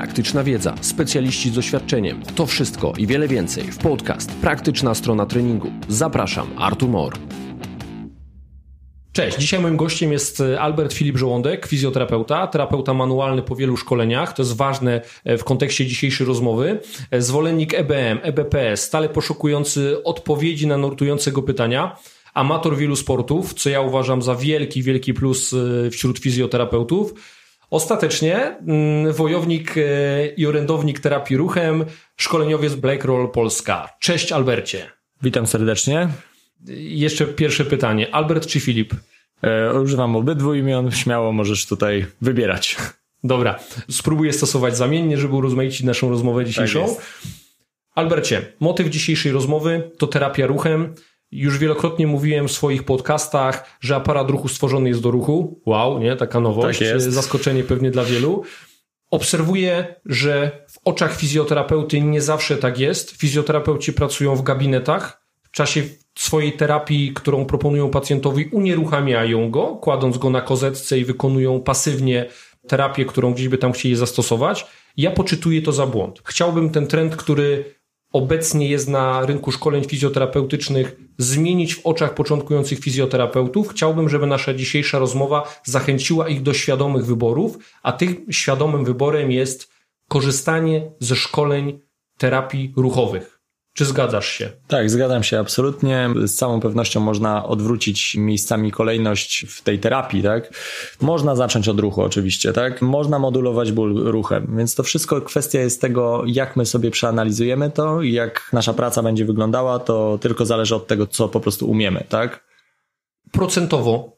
praktyczna wiedza, specjaliści z doświadczeniem. To wszystko i wiele więcej w podcast Praktyczna strona treningu. Zapraszam, Artur Mor. Cześć, dzisiaj moim gościem jest e, Albert Filip Żołądek, fizjoterapeuta, terapeuta manualny po wielu szkoleniach, to jest ważne e, w kontekście dzisiejszej rozmowy, e, zwolennik EBM, EBPS, stale poszukujący odpowiedzi na nurtujące go pytania, amator wielu sportów, co ja uważam za wielki, wielki plus wśród fizjoterapeutów, Ostatecznie mm, wojownik i orędownik terapii ruchem, szkoleniowiec Black Roll Polska. Cześć Albercie. Witam serdecznie. Jeszcze pierwsze pytanie. Albert czy Filip? E, używam obydwu imion, śmiało możesz tutaj wybierać. Dobra, spróbuję stosować zamiennie, żeby urozmaicić naszą rozmowę dzisiejszą. Tak Albercie, motyw dzisiejszej rozmowy to terapia ruchem. Już wielokrotnie mówiłem w swoich podcastach, że aparat ruchu stworzony jest do ruchu. Wow, nie? Taka nowość. Tak jest. Zaskoczenie pewnie dla wielu. Obserwuję, że w oczach fizjoterapeuty nie zawsze tak jest. Fizjoterapeuci pracują w gabinetach. W czasie swojej terapii, którą proponują pacjentowi, unieruchamiają go, kładąc go na kozetce i wykonują pasywnie terapię, którą gdzieś by tam chcieli zastosować. Ja poczytuję to za błąd. Chciałbym ten trend, który obecnie jest na rynku szkoleń fizjoterapeutycznych, zmienić w oczach początkujących fizjoterapeutów. Chciałbym, żeby nasza dzisiejsza rozmowa zachęciła ich do świadomych wyborów, a tym świadomym wyborem jest korzystanie ze szkoleń terapii ruchowych. Czy zgadzasz się? Tak, zgadzam się absolutnie. Z całą pewnością można odwrócić miejscami kolejność w tej terapii, tak? Można zacząć od ruchu oczywiście, tak? Można modulować ból ruchem, więc to wszystko kwestia jest tego, jak my sobie przeanalizujemy to i jak nasza praca będzie wyglądała, to tylko zależy od tego, co po prostu umiemy, tak? Procentowo,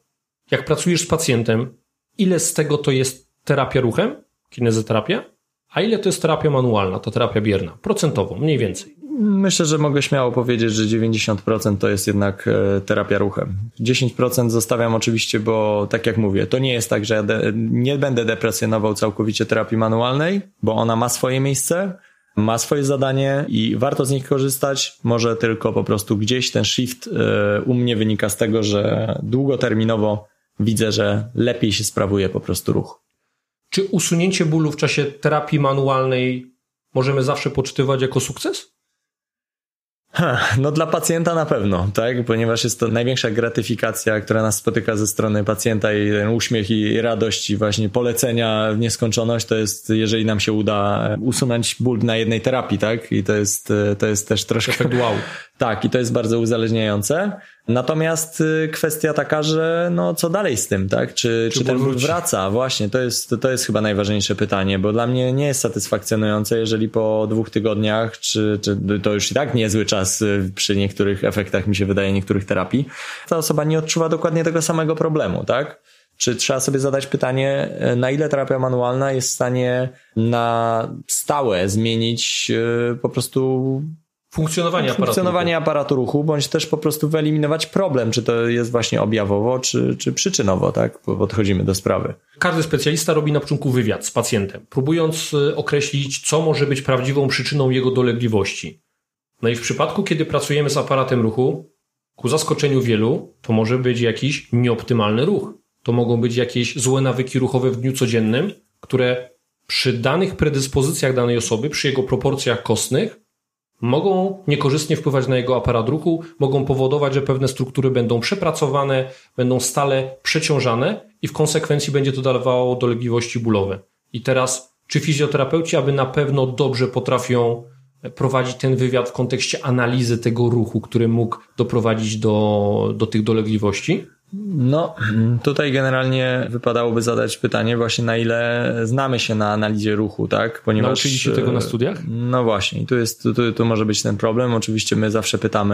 jak pracujesz z pacjentem, ile z tego to jest terapia ruchem, kinezoterapia, a ile to jest terapia manualna, to terapia bierna? Procentowo, mniej więcej. Myślę, że mogę śmiało powiedzieć, że 90% to jest jednak e, terapia ruchem. 10% zostawiam oczywiście, bo tak jak mówię, to nie jest tak, że ja nie będę depresjonował całkowicie terapii manualnej, bo ona ma swoje miejsce, ma swoje zadanie i warto z nich korzystać. Może tylko po prostu gdzieś ten shift e, u mnie wynika z tego, że długoterminowo widzę, że lepiej się sprawuje po prostu ruch. Czy usunięcie bólu w czasie terapii manualnej możemy zawsze poczytywać jako sukces? No dla pacjenta na pewno, tak? Ponieważ jest to największa gratyfikacja, która nas spotyka ze strony pacjenta i ten uśmiech i radość i właśnie polecenia w nieskończoność to jest, jeżeli nam się uda usunąć ból na jednej terapii, tak? I to jest, to jest też troszkę... Efekt wow. Tak, i to jest bardzo uzależniające. Natomiast y, kwestia taka, że no co dalej z tym, tak? Czy, czy, czy ten ból wraca? Właśnie, to jest, to jest chyba najważniejsze pytanie, bo dla mnie nie jest satysfakcjonujące, jeżeli po dwóch tygodniach, czy, czy to już i tak niezły czas y, przy niektórych efektach, mi się wydaje, niektórych terapii, ta osoba nie odczuwa dokładnie tego samego problemu, tak? Czy trzeba sobie zadać pytanie, y, na ile terapia manualna jest w stanie na stałe zmienić po prostu funkcjonowanie aparatu funkcjonowanie ruchu. aparatu ruchu, bądź też po prostu wyeliminować problem, czy to jest właśnie objawowo, czy, czy przyczynowo, tak? Podchodzimy do sprawy. Każdy specjalista robi na początku wywiad z pacjentem, próbując y, określić, co może być prawdziwą przyczyną jego dolegliwości. No i w przypadku, kiedy pracujemy z aparatem ruchu, ku zaskoczeniu wielu, to może być jakiś nieoptymalny ruch. To mogą być jakieś złe nawyki ruchowe w dniu codziennym, które przy danych predyspozycjach danej osoby, przy jego proporcjach kostnych, mogą niekorzystnie wpływać na jego aparat ruchu, mogą powodować, że pewne struktury będą przepracowane, będą stale przeciążane i w konsekwencji będzie to dawało dolegliwości bólowe. I teraz, czy fizjoterapeuci, aby na pewno dobrze potrafią prowadzić ten wywiad w kontekście analizy tego ruchu, który mógł doprowadzić do, do tych dolegliwości? No, tutaj generalnie wypadałoby zadać pytanie właśnie na ile znamy się na analizie ruchu, tak? Ponieważ... Nauczyli się tego na studiach? No właśnie, tu jest, tu, tu może być ten problem. Oczywiście my zawsze pytamy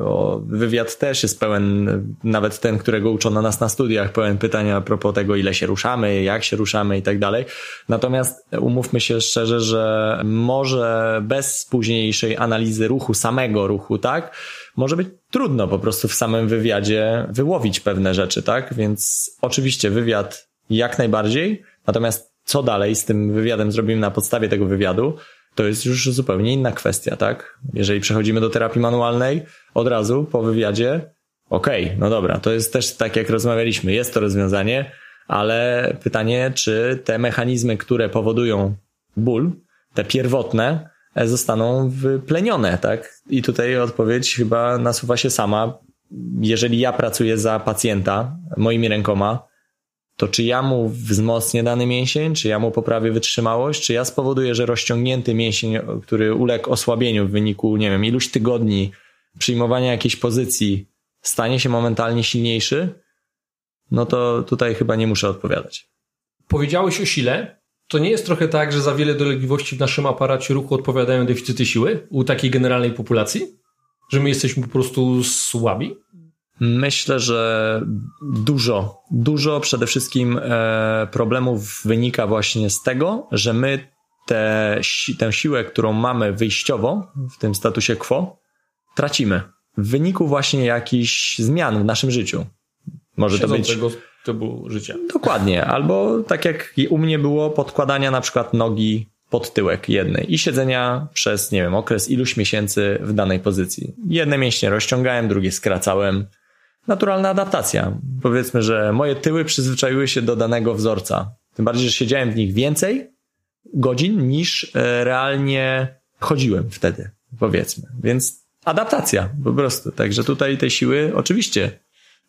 o wywiad też jest pełen, nawet ten, którego uczono nas na studiach, pełen pytania a propos tego, ile się ruszamy, jak się ruszamy i tak dalej. Natomiast umówmy się szczerze, że może bez późniejszej analizy ruchu, samego ruchu, tak? Może być trudno po prostu w samym wywiadzie wyłowić pewne rzeczy, tak? Więc oczywiście wywiad jak najbardziej, natomiast co dalej z tym wywiadem zrobimy na podstawie tego wywiadu, to jest już zupełnie inna kwestia, tak? Jeżeli przechodzimy do terapii manualnej, od razu po wywiadzie, okej, okay, no dobra, to jest też tak jak rozmawialiśmy, jest to rozwiązanie, ale pytanie, czy te mechanizmy, które powodują ból, te pierwotne, zostaną wyplenione, tak? I tutaj odpowiedź chyba nasuwa się sama. Jeżeli ja pracuję za pacjenta moimi rękoma, to czy ja mu wzmocnię dany mięsień, czy ja mu poprawię wytrzymałość, czy ja spowoduję, że rozciągnięty mięsień, który uległ osłabieniu w wyniku, nie wiem, iluś tygodni przyjmowania jakiejś pozycji, stanie się momentalnie silniejszy, no to tutaj chyba nie muszę odpowiadać. Powiedziałeś o sile. To nie jest trochę tak, że za wiele dolegliwości w naszym aparacie ruchu odpowiadają deficyty siły u takiej generalnej populacji? Że my jesteśmy po prostu słabi? Myślę, że dużo, dużo przede wszystkim e, problemów wynika właśnie z tego, że my te, tę siłę, którą mamy wyjściowo w tym statusie quo, tracimy w wyniku właśnie jakichś zmian w naszym życiu. Może to być. Typu życia. Dokładnie. Albo tak jak u mnie było, podkładania na przykład nogi pod tyłek jednej i siedzenia przez, nie wiem, okres iluś miesięcy w danej pozycji. Jedne mięśnie rozciągałem, drugie skracałem. Naturalna adaptacja. Powiedzmy, że moje tyły przyzwyczaiły się do danego wzorca. Tym bardziej, że siedziałem w nich więcej godzin niż e, realnie chodziłem wtedy, powiedzmy. Więc adaptacja po prostu. Także tutaj tej siły oczywiście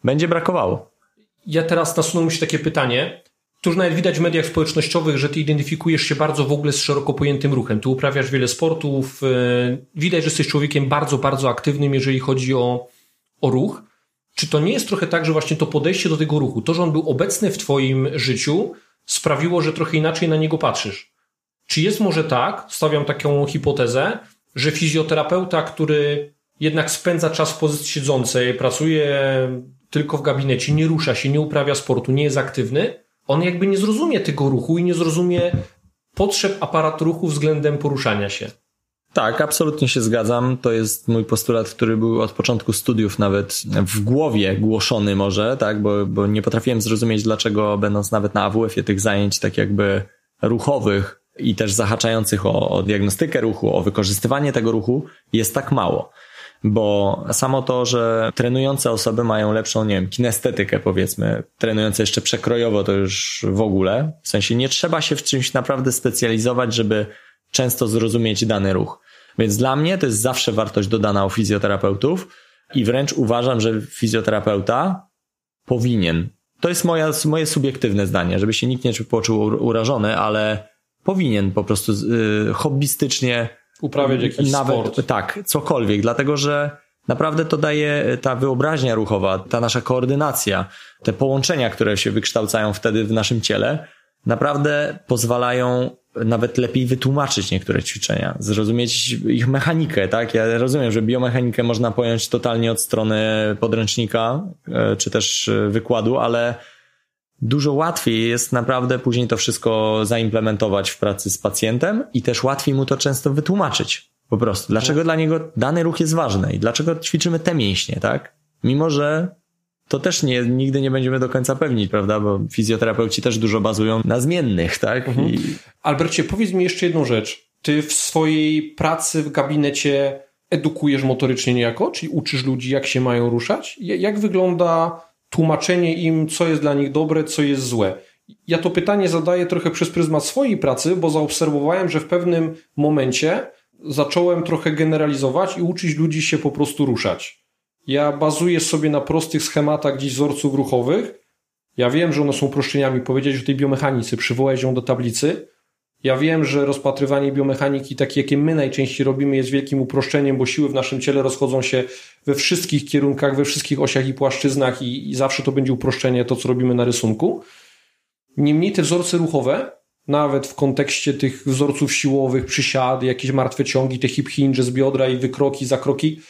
będzie brakowało. Ja teraz nasunął mi się takie pytanie. Tu już nawet widać w mediach społecznościowych, że ty identyfikujesz się bardzo w ogóle z szeroko pojętym ruchem. Tu uprawiasz wiele sportów. E, widać, że jesteś człowiekiem bardzo, bardzo aktywnym, jeżeli chodzi o, o ruch. Czy to nie jest trochę tak, że właśnie to podejście do tego ruchu, to, że on był obecny w twoim życiu, sprawiło, że trochę inaczej na niego patrzysz? Czy jest może tak, stawiam taką hipotezę, że fizjoterapeuta, który jednak spędza czas w pozycji siedzącej, pracuje tylko w gabinecie, nie rusza się, nie uprawia sportu, nie jest aktywny, on jakby nie zrozumie tego ruchu i nie zrozumie potrzeb aparatu ruchu względem poruszania się. Tak, absolutnie się zgadzam. To jest mój postulat, który był od początku studiów nawet w głowie głoszony może, tak, bo, bo nie potrafiłem zrozumieć, dlaczego będąc nawet na AWF-ie tych zajęć tak jakby ruchowych i też zahaczających o, o diagnostykę ruchu, o wykorzystywanie tego ruchu jest tak mało bo samo to, że trenujące osoby mają lepszą, nie wiem, kinestetykę powiedzmy, trenujące jeszcze przekrojowo to już w ogóle, w sensie nie trzeba się w czymś naprawdę specjalizować, żeby często zrozumieć dany ruch. Więc dla mnie to jest zawsze wartość dodana u fizjoterapeutów i wręcz uważam, że fizjoterapeuta powinien. To jest moja, moje subiektywne zdanie, żeby się nikt nie poczuł urażony, ale powinien po prostu yy, hobbystycznie uprawiać jakiś nawet, sport. Tak, cokolwiek, dlatego że naprawdę to daje ta wyobraźnia ruchowa, ta nasza koordynacja, te połączenia, które się wykształcają wtedy w naszym ciele, naprawdę pozwalają nawet lepiej wytłumaczyć niektóre ćwiczenia, zrozumieć ich mechanikę, tak? Ja rozumiem, że biomechanikę można pojąć totalnie od strony podręcznika, e, czy też e, wykładu, ale dużo łatwiej jest naprawdę później to wszystko zaimplementować w pracy z pacjentem i też łatwiej mu to często wytłumaczyć. Po prostu. Dlaczego dla niego dany ruch jest ważny i dlaczego ćwiczymy te mięśnie, tak? Mimo, że to też nie, nigdy nie będziemy do końca pewni, prawda? Bo fizjoterapeuci też dużo bazują na zmiennych, tak? Mhm. I... Albercie, powiedz mi jeszcze jedną rzecz. Ty w swojej pracy w gabinecie edukujesz motorycznie niejako? Czyli uczysz ludzi, jak się mają ruszać? Jak wygląda tłumaczenie im, co jest dla nich dobre, co jest złe? Ja to pytanie zadaję trochę przez pryzmat swojej pracy, bo zaobserwowałem, że w pewnym momencie zacząłem trochę generalizować i uczyć ludzi się po prostu ruszać. Ja bazuję sobie na prostych schematach gdzieś wzorców ruchowych. Ja wiem, że one są uproszczeniami. Powiedzieć o tej biomechanice, przywołać ją do tablicy. Ja wiem, że rozpatrywanie biomechaniki, takie jakie my najczęściej robimy, jest wielkim uproszczeniem, bo siły w naszym ciele rozchodzą się we wszystkich kierunkach, we wszystkich osiach i płaszczyznach i, i zawsze to będzie uproszczenie, to co robimy na rysunku. Niemniej te wzorce ruchowe, nawet w kontekście tych wzorców siłowych, przysiady, jakieś martwe ciągi, te hip hinge z biodra i wykroki, zakroki,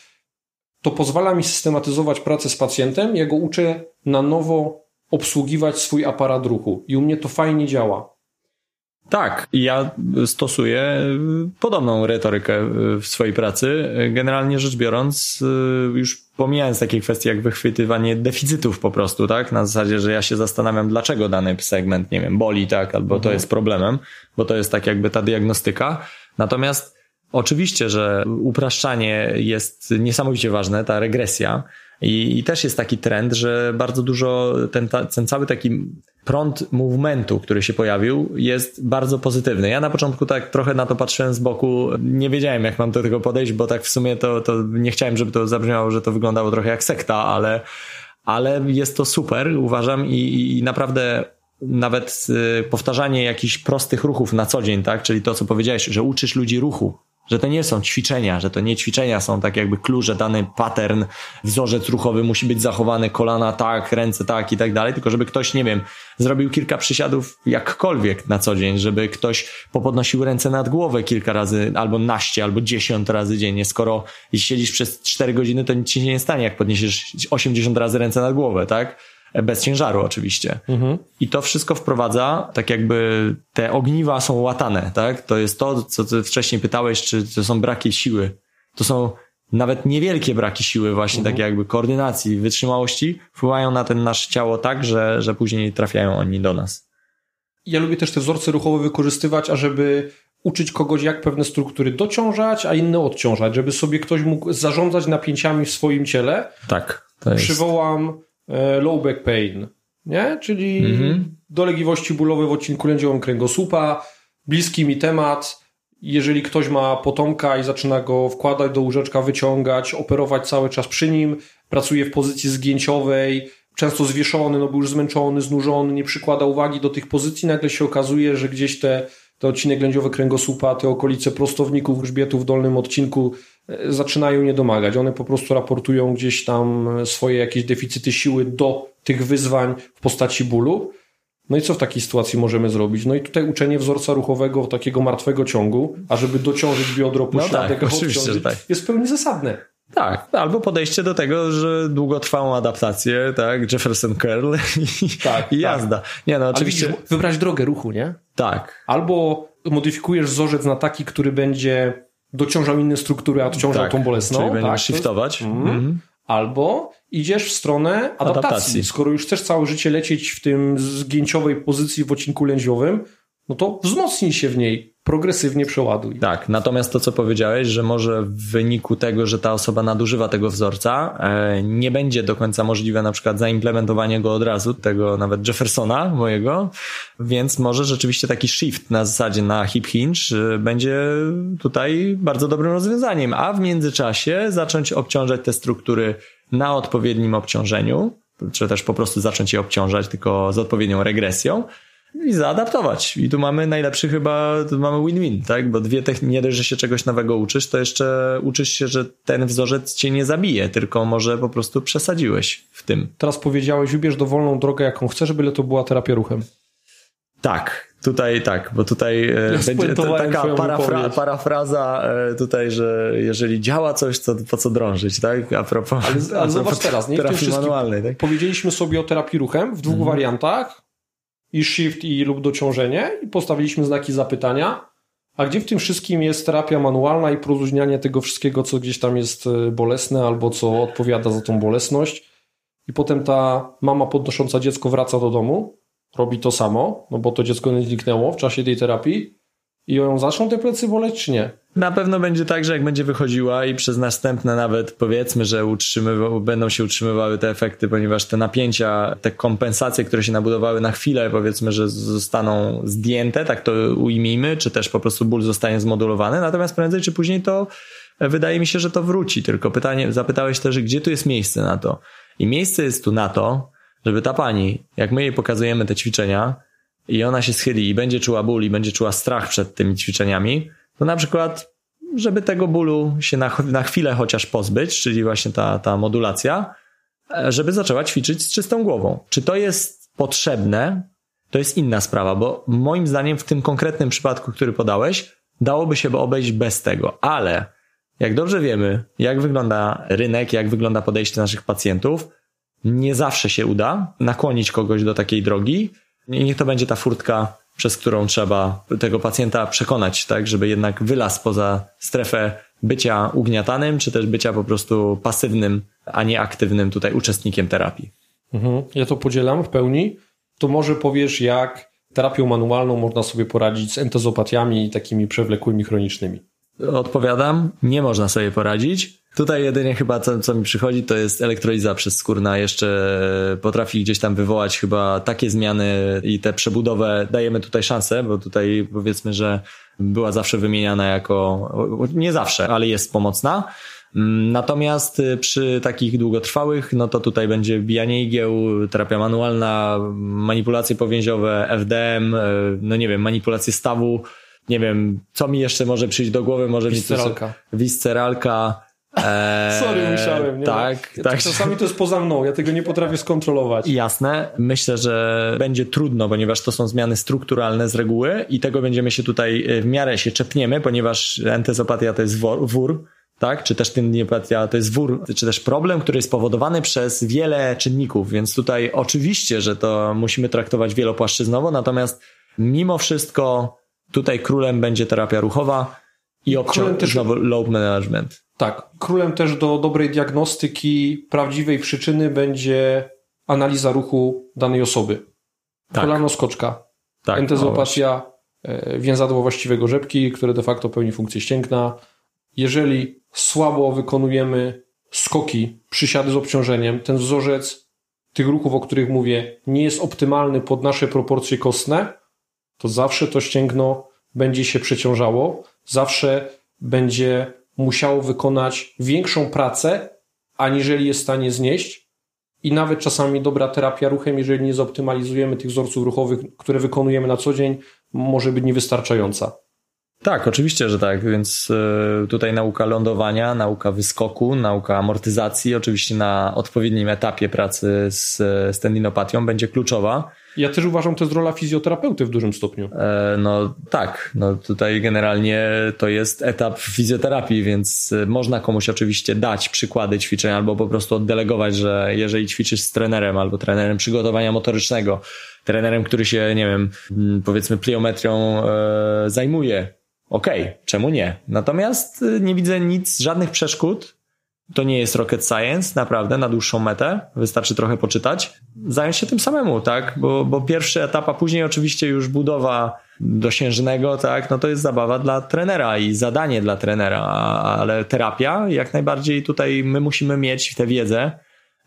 to pozwala mi systematyzować pracę z pacjentem. Ja go uczę na nowo obsługiwać swój aparat ruchu i u mnie to fajnie działa. Tak, ja stosuję podobną retorykę w swojej pracy. Generalnie rzecz biorąc, już pomijając takie kwestie jak wychwytywanie deficytów po prostu, tak? Na zasadzie, że ja się zastanawiam, dlaczego dany segment, nie wiem, boli, tak? Albo mhm. to jest problemem, bo to jest tak jakby ta diagnostyka. Natomiast Oczywiście, że upraszczanie jest niesamowicie ważne, ta regresja, I, I, też jest taki trend, że bardzo dużo, ten, ten cały taki prąd movementu, który się pojawił, jest bardzo pozytywny. Ja na początku tak trochę na to patrzyłem z boku, nie wiedziałem jak mam do tego podejść, bo tak w sumie to, to nie chciałem, żeby to zabrzmiało, że to wyglądało trochę jak sekta, ale, ale jest to super, uważam, i, i naprawdę nawet y, powtarzanie jakichś prostych ruchów na co dzień, tak? Czyli to, co powiedziałeś, że uczysz ludzi ruchu, że to nie są ćwiczenia, że to nie ćwiczenia są tak jakby klucze, dany pattern, wzorzec ruchowy musi być zachowany, kolana tak, ręce tak i tak dalej, tylko żeby ktoś, nie wiem, zrobił kilka przysiadów jakkolwiek na co dzień, żeby ktoś popodnosił ręce nad głowę kilka razy, albo naście, albo dziesiąt razy dziennie. Skoro siedzisz przez cztery godziny, to nic ci się nie stanie, jak podniesiesz 80 razy ręce nad głowę, tak? Bez ciężaru oczywiście. Mhm. I to wszystko wprowadza, tak jakby te ogniwa są łatane, tak? To jest to, co ty wcześniej pytałeś, czy to są braki siły. To są nawet niewielkie braki siły właśnie, mhm. takie jakby koordynacji, wytrzymałości wpływają na ten nasze ciało tak, że, że później trafiają oni do nas. Ja lubię też te wzorce ruchowe wykorzystywać, ażeby uczyć kogoś, jak pewne struktury dociążać, a inne odciążać, żeby sobie ktoś mógł zarządzać napięciami w swoim ciele. Tak. To jest... Przywołam low back pain, nie? czyli mhm. dolegliwości bólowe w odcinku lędziowym kręgosłupa. Bliski mi temat. Jeżeli ktoś ma potomka i zaczyna go wkładać do łóżeczka, wyciągać, operować cały czas przy nim, pracuje w pozycji zgięciowej, często zwieszony, no był już zmęczony, znużony, nie przykłada uwagi do tych pozycji, nagle się okazuje, że gdzieś te, te odcinek lędziowy kręgosłupa, te okolice prostowników grzbietu w dolnym odcinku zaczynają nie domagać. One po prostu raportują gdzieś tam swoje jakieś deficyty siły do tych wyzwań w postaci bólu. No i co w takiej sytuacji możemy zrobić? No i tutaj uczenie wzorca ruchowego takiego martwego ciągu, ażeby dociążyć biodro pośladek, no tak, oczywiście, tak. jest w pełni zasadne. Tak, albo podejście do tego, że długotrwałą adaptację, tak, Jefferson Curl i, tak, i jazda. Tak. Nie no, oczywiście. wybrać drogę ruchu, nie? Tak. Albo modyfikujesz wzorzec na taki, który będzie dociążał inne struktury, a odciążał tak, tą bolesną. Czyli będziesz tak, shiftować. Mm. Mm. Albo idziesz w stronę adaptacji. adaptacji. Skoro już chcesz całe życie lecieć w tym zgięciowej pozycji w odcinku lędziowym, no to wzmocnij się w niej, progresywnie przeładuj. Tak, natomiast to, co powiedziałeś, że może w wyniku tego, że ta osoba nadużywa tego wzorca, e, nie będzie do końca możliwe na przykład zaimplementowanie go od razu, tego nawet Jeffersona mojego, więc może rzeczywiście taki shift na zasadzie na hip hinge e, będzie tutaj bardzo dobrym rozwiązaniem, a w międzyczasie zacząć obciążać te struktury na odpowiednim obciążeniu, czy też po prostu zacząć je obciążać tylko z odpowiednią regresją, i zaadaptować. I tu mamy najlepszy chyba, tu mamy win-win, tak? Bo dwie techniki, nie dość, że się czegoś nowego uczysz, to jeszcze uczysz się, że ten wzorzec cię nie zabije, tylko może po prostu przesadziłeś w tym. Teraz powiedziałeś, wybierz dowolną drogę, jaką chcesz, byle to była terapia ruchem. Tak, tutaj tak, bo tutaj e, ja będzie taka parafra, parafraza e, tutaj, że jeżeli działa coś, to po co drążyć, tak? A propos, ale, ale zobacz teraz, nie? terapii manualnej. Tak? Powiedzieliśmy sobie o terapii ruchem w dwóch mhm. wariantach i shift i lub dociążenie i postawiliśmy znaki zapytania. A gdzie w tym wszystkim jest terapia manualna i porozróżnianie tego wszystkiego, co gdzieś tam jest e, bolesne albo co odpowiada za tą bolesność? I potem ta mama podnosząca dziecko wraca do domu, robi to samo, no bo to dziecko nie zniknęło w czasie tej terapii i ją zaczną te plecy boleć, czy nie? Na pewno będzie tak, że jak będzie wychodziła i przez następne nawet powiedzmy, że utrzymywa, będą się utrzymywały te efekty, ponieważ te napięcia, te kompensacje, które się nabudowały na chwilę, powiedzmy, że zostaną zdjęte, tak to ujmijmy, czy też po prostu ból zostanie zmodulowany, natomiast prędzej czy później to wydaje mi się, że to wróci. Tylko pytanie, zapytałeś też, gdzie tu jest miejsce na to? I miejsce jest tu na to, żeby ta pani, jak my jej pokazujemy te ćwiczenia i ona się schyli i będzie czuła ból i będzie czuła strach przed tymi ćwiczeniami, to na przykład, żeby tego bólu się na, na chwilę chociaż pozbyć, czyli właśnie ta, ta modulacja, e, żeby zaczęła ćwiczyć z czystą głową. Czy to jest potrzebne? To jest inna sprawa, bo moim zdaniem w tym konkretnym przypadku, który podałeś, dałoby się obejść bez tego, ale jak dobrze wiemy, jak wygląda rynek, jak wygląda podejście naszych pacjentów, nie zawsze się uda nakłonić kogoś do takiej drogi i niech to będzie ta furtka przez którą trzeba tego pacjenta przekonać, tak, żeby jednak wylazł poza strefę bycia ugniatanym, czy też bycia po prostu pasywnym, a nie aktywnym tutaj uczestnikiem terapii. Mhm. Ja to podzielam w pełni. To może powiesz, jak terapią manualną można sobie poradzić z entezopatiami takimi przewlekłymi chronicznymi. Odpowiadam, nie można sobie poradzić. Tutaj jedynie chyba co, co mi przychodzi to jest elektroliza przezskórna. Jeszcze potrafi gdzieś tam wywołać chyba takie zmiany i tę przebudowę dajemy tutaj szansę, bo tutaj powiedzmy, że była zawsze wymieniana jako, nie zawsze, ale jest pomocna. Natomiast przy takich długotrwałych, no to tutaj będzie bijanie igieł, terapia manualna, manipulacje powięziowe, FDM, no nie wiem, manipulacje stawu, nie wiem, co mi jeszcze może przyjść do głowy, może Visceralka. mi coś... Visceralka. Eee, Sorry, musiałem. Nie? Tak, tak. Czasami to jest poza mną, ja tego nie potrafię skontrolować. Jasne. Myślę, że będzie trudno, ponieważ to są zmiany strukturalne z reguły i tego będziemy się tutaj e, w miarę się czepniemy, ponieważ entezopatia to jest wor, wór, tak? Czy też tendinopatia to jest wór, czy też problem, który jest spowodowany przez wiele czynników, więc tutaj oczywiście, że to musimy traktować wielopłaszczyznowo, natomiast mimo wszystko tutaj królem będzie terapia ruchowa i obciąg też... znowu load management. Tak. Królem też do dobrej diagnostyki prawdziwej przyczyny będzie analiza ruchu danej osoby. Tak. Kolano skoczka, tak, entezopatia, e, więzadło właściwego rzepki, które de facto pełni funkcję ścięgna. Jeżeli słabo wykonujemy skoki, przysiady z obciążeniem, ten wzorzec tych ruchów, o których mówię, nie jest optymalny pod nasze proporcje kostne, to zawsze to ścięgno będzie się przeciążało, zawsze będzie musiało wykonać większą pracę, aniżeli jest w stanie znieść. I nawet czasami dobra terapia ruchem, jeżeli nie zoptymalizujemy tych wzorców ruchowych, które wykonujemy na co dzień, może być niewystarczająca. Tak, oczywiście, że tak, więc e, tutaj nauka lądowania, nauka wyskoku, nauka amortyzacji, oczywiście na odpowiednim etapie pracy z, z tendinopatią będzie kluczowa. Ja też uważam, to jest rola fizjoterapeuty w dużym stopniu. E, no tak, no tutaj generalnie to jest etap fizjoterapii, więc e, można komuś oczywiście dać przykłady ćwiczeń albo po prostu oddelegować, że jeżeli ćwiczysz z trenerem albo trenerem przygotowania motorycznego, trenerem, który się, nie wiem, powiedzmy pliometrią e, zajmuje, okej, okay, czemu nie? Natomiast e, nie widzę nic, żadnych przeszkód to nie jest rocket science, naprawdę, na dłuższą metę. Wystarczy trochę poczytać. Zająć się tym samemu, tak? Bo, bo pierwszy etap, a później oczywiście już budowa dosiężnego, tak? No to jest zabawa dla trenera i zadanie dla trenera, ale terapia, jak najbardziej tutaj my musimy mieć tę wiedzę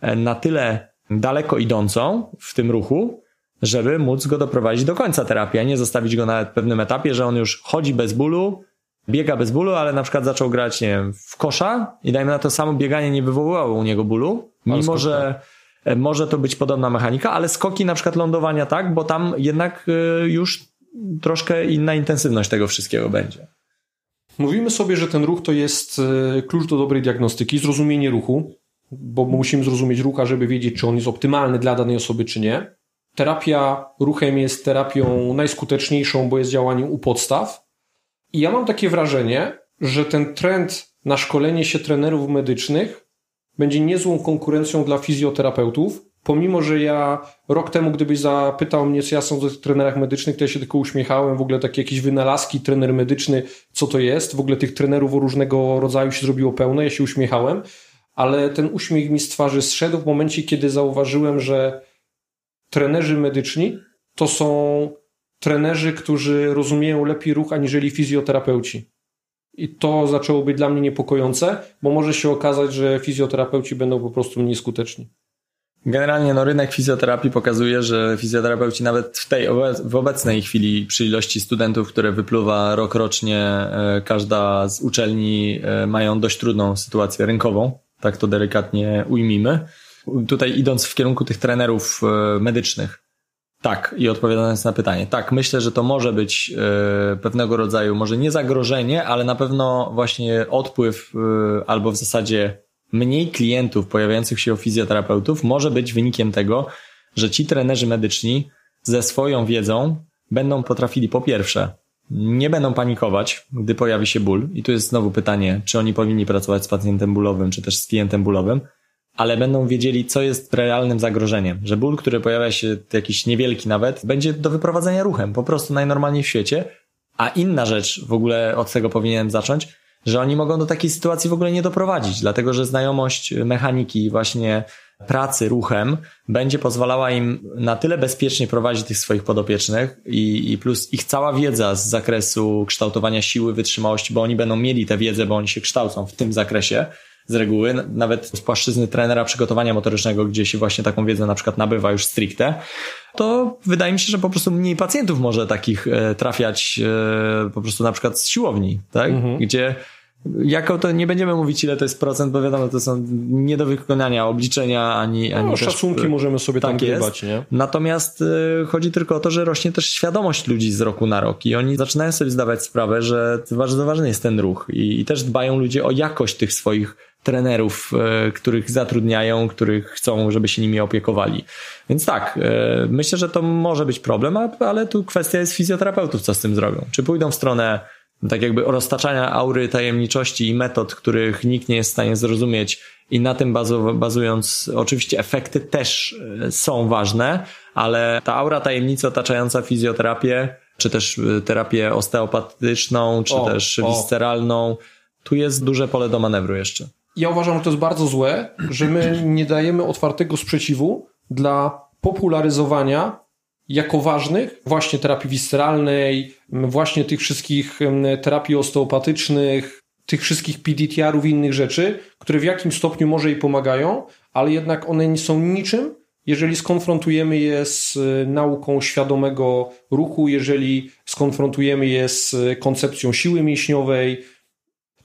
e, na tyle daleko idącą w tym ruchu, żeby móc go doprowadzić do końca terapii, a nie zostawić go na pewnym etapie, że on już chodzi bez bólu, biega bez bólu, ale na przykład zaczął grać, nie wiem, w kosza i dajmy na to samo bieganie nie wywoływało u niego bólu, mimo że e, może to być podobna mechanika, ale skoki na przykład lądowania tak, bo tam jednak e, już troszkę inna intensywność tego wszystkiego będzie. Mówimy sobie, że ten ruch to jest e, klucz do dobrej diagnostyki, zrozumienie ruchu, bo musimy zrozumieć rucha, żeby wiedzieć, czy on jest optymalny dla danej osoby, czy nie. Terapia ruchem jest terapią najskuteczniejszą, bo jest działaniem u podstaw, i ja mam takie wrażenie, że ten trend na szkolenie się trenerów medycznych będzie niezłą konkurencją dla fizjoterapeutów, pomimo, że ja rok temu, gdybyś zapytał mnie, co ja sądzę o trenerach medycznych, to ja się tylko uśmiechałem, w ogóle takie jakieś wynalazki, trener medyczny, co to jest, w ogóle tych trenerów o różnego rodzaju się zrobiło pełno, ja się uśmiechałem, ale ten uśmiech mi z twarzy zszedł w momencie, kiedy zauważyłem, że trenerzy medyczni to są trenerzy, którzy rozumieją lepiej ruch aniżeli fizjoterapeuci. I to zaczęło być dla mnie niepokojące, bo może się okazać, że fizjoterapeuci będą po prostu mniej skuteczni. Generalnie no, rynek fizjoterapii pokazuje, że fizjoterapeuci nawet w tej w obecnej chwili przy ilości studentów, które wypluwa rok rocznie, e, każda z uczelni e, mają dość trudną sytuację rynkową, tak to delikatnie ujmijmy. Tutaj idąc w kierunku tych trenerów e, medycznych, tak, i odpowiadając na pytanie. Tak, myślę, że to może być e, pewnego rodzaju, może nie zagrożenie, ale na pewno właśnie odpływ e, albo w zasadzie mniej klientów pojawiających się u fizjoterapeutów może być wynikiem tego, że ci trenerzy medyczni ze swoją wiedzą będą potrafili po pierwsze nie będą panikować, gdy pojawi się ból. I tu jest znowu pytanie, czy oni powinni pracować z pacjentem bólowym, czy też z klientem bólowym ale będą wiedzieli, co jest realnym zagrożeniem. Że ból, który pojawia się jakiś niewielki nawet, będzie do wyprowadzenia ruchem, po prostu najnormalniej w świecie. A inna rzecz, w ogóle od tego powinienem zacząć, że oni mogą do takiej sytuacji w ogóle nie doprowadzić, dlatego że znajomość mechaniki właśnie pracy ruchem będzie pozwalała im na tyle bezpiecznie prowadzić tych swoich podopiecznych i, i plus ich cała wiedza z zakresu kształtowania siły, wytrzymałości, bo oni będą mieli tę wiedzę, bo oni się kształcą w tym zakresie z reguły, nawet z płaszczyzny trenera przygotowania motorycznego, gdzie się właśnie taką wiedzę na przykład nabywa już stricte, to wydaje mi się, że po prostu mniej pacjentów może takich e, trafiać e, po prostu na przykład z siłowni, tak? Mhm. Gdzie jako to nie będziemy mówić, ile to jest procent, bo wiadomo, to są nie do wykonania obliczenia, ani, ani no, też, szacunki możemy sobie tak tam grywać, nie? Natomiast y, chodzi tylko o to, że rośnie też świadomość ludzi z roku na rok i oni zaczynają sobie zdawać sprawę, że bardzo ważny jest ten ruch i, i też dbają ludzie o jakość tych swoich trenerów, y, których zatrudniają, których chcą, żeby się nimi opiekowali. Więc tak, y, myślę, że to może być problem, ale tu kwestia jest fizjoterapeutów, co z tym zrobią. Czy pójdą w stronę tak jakby roztaczania aury tajemniczości i metod, których nikt nie jest w stanie zrozumieć i na tym bazując, oczywiście efekty też e, są ważne, ale ta aura tajemnicy otaczająca fizjoterapię, czy też e, terapię osteopatyczną, czy o, też o. visceralną, tu jest duże pole do manewru jeszcze. Ja uważam, że to jest bardzo złe, że my nie dajemy otwartego sprzeciwu dla popularyzowania jako ważnych właśnie terapii visceralnej, właśnie tych wszystkich terapii osteopatycznych, tych wszystkich PDTR-ów i innych rzeczy, które w jakim stopniu może jej pomagają, ale jednak one nie są niczym, jeżeli skonfrontujemy je z e, nauką świadomego ruchu, jeżeli skonfrontujemy je z koncepcją siły mięśniowej.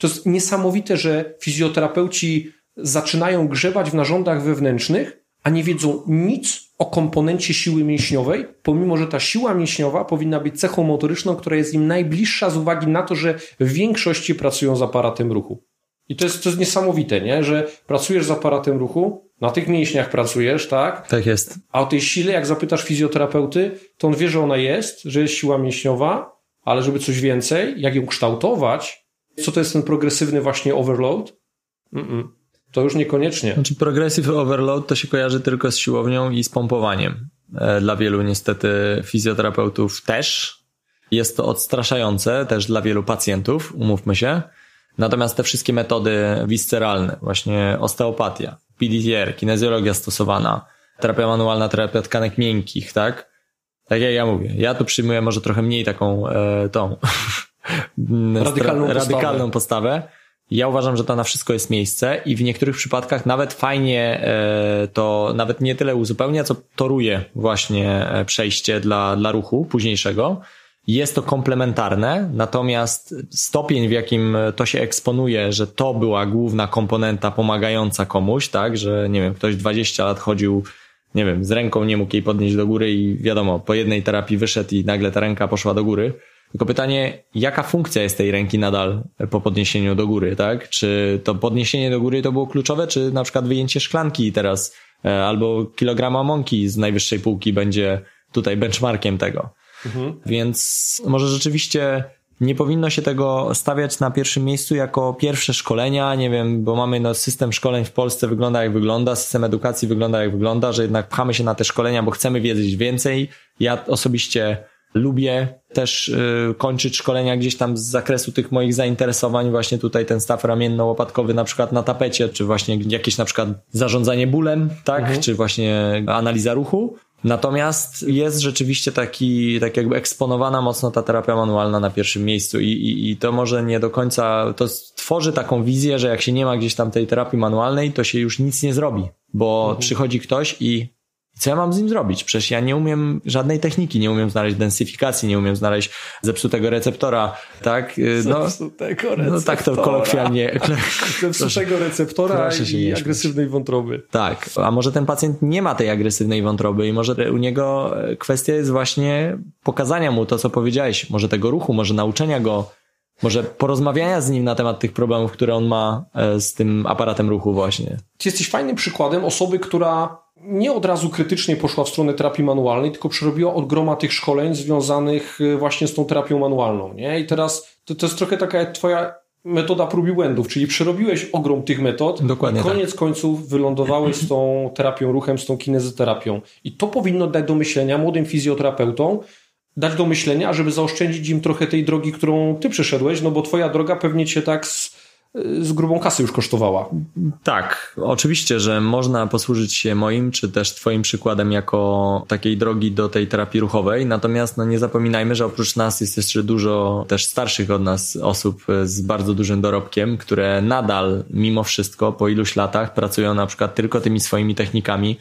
To jest niesamowite, że fizjoterapeuci zaczynają grzebać w narządach wewnętrznych, a nie wiedzą nic o komponencie siły mięśniowej, pomimo że ta siła mięśniowa powinna być cechą motoryczną, która jest im najbliższa z uwagi na to, że w większości pracują z aparatem ruchu. I to jest, to jest niesamowite, nie? że pracujesz z aparatem ruchu, na tych mięśniach pracujesz, tak? Tak jest. A o tej sile, jak zapytasz fizjoterapeuty, to on wie, że ona jest, że jest siła mięśniowa, ale żeby coś więcej, jak ją kształtować, co to jest ten progresywny właśnie overload? Mm -mm. To już niekoniecznie. Znaczy progressive overload to się kojarzy tylko z siłownią i z pompowaniem. E, dla wielu niestety fizjoterapeutów też. Jest to odstraszające też dla wielu pacjentów, umówmy się. Natomiast te wszystkie metody visceralne, właśnie osteopatia, PDTR, kinezjologia stosowana, terapia manualna, terapia tkanek miękkich, tak? Tak jak ja mówię. Ja tu przyjmuję może trochę mniej taką e, tą radykalną, radykalną postawę ja uważam, że to na wszystko jest miejsce i w niektórych przypadkach nawet fajnie e, to nawet nie tyle uzupełnia, co toruje właśnie e, przejście dla, dla ruchu późniejszego. Jest to komplementarne, natomiast stopień, w jakim to się eksponuje, że to była główna komponenta pomagająca komuś, tak, że nie wiem, ktoś 20 lat chodził, nie wiem, z ręką nie mógł jej podnieść do góry i wiadomo, po jednej terapii wyszedł i nagle ta ręka poszła do góry tylko pytanie, jaka funkcja jest tej ręki nadal po podniesieniu do góry, tak? Czy to podniesienie do góry to było kluczowe, czy na przykład wyjęcie szklanki teraz e, albo kilograma mąki z najwyższej półki będzie tutaj benchmarkiem tego. Mhm. Więc może rzeczywiście nie powinno się tego stawiać na pierwszym miejscu jako pierwsze szkolenia, nie wiem, bo mamy no, system szkoleń w Polsce wygląda jak wygląda, system edukacji wygląda jak wygląda, że jednak pchamy się na te szkolenia, bo chcemy wiedzieć więcej. Ja osobiście Lubię też y, kończyć szkolenia gdzieś tam z zakresu tych moich zainteresowań, właśnie tutaj ten staw ramienno-łopatkowy na przykład na tapecie, czy właśnie jakieś na przykład zarządzanie bólem, tak, mhm. czy właśnie analiza ruchu. Natomiast jest rzeczywiście taki, tak jakby eksponowana mocno ta terapia manualna na pierwszym miejscu i, i, i to może nie do końca, to tworzy taką wizję, że jak się nie ma gdzieś tam tej terapii manualnej, to się już nic nie zrobi, bo mhm. przychodzi ktoś i co ja mam z nim zrobić? Przecież ja nie umiem żadnej techniki, nie umiem znaleźć densyfikacji, nie umiem znaleźć zepsutego receptora, tak? Y, no, zepsutego receptora. No tak to kolokwialnie. Zepsutego receptora i agresywnej wątroby. Tak, a może ten pacjent nie ma tej agresywnej wątroby i może u niego e, kwestia jest właśnie pokazania mu to, co powiedziałeś, może tego ruchu, może nauczenia go może porozmawiania z nim na temat tych problemów, które on ma e, z tym aparatem ruchu właśnie. Ty jesteś fajnym przykładem osoby, która nie od razu krytycznie poszła w stronę terapii manualnej, tylko przerobiła od groma tych szkoleń związanych y, właśnie z tą terapią manualną. Nie? I teraz to, to jest trochę taka jak twoja metoda prób i błędów, czyli przerobiłeś ogrom tych metod Dokładnie i koniec tak. końców wylądowałeś z tą terapią ruchem, z tą kinezyterapią. I to powinno dać do myślenia młodym fizjoterapeutom, dać do myślenia, żeby zaoszczędzić im trochę tej drogi, którą ty przeszedłeś, no bo twoja droga pewnie cię tak z z grubą kasy już kosztowała. Tak, oczywiście, że można posłużyć się moim czy też Twoim przykładem jako takiej drogi do tej terapii ruchowej, natomiast no nie zapominajmy, że oprócz nas jest jeszcze dużo też starszych od nas osób z bardzo dużym dorobkiem, które nadal mimo wszystko po iluś latach pracują na przykład tylko tymi swoimi technikami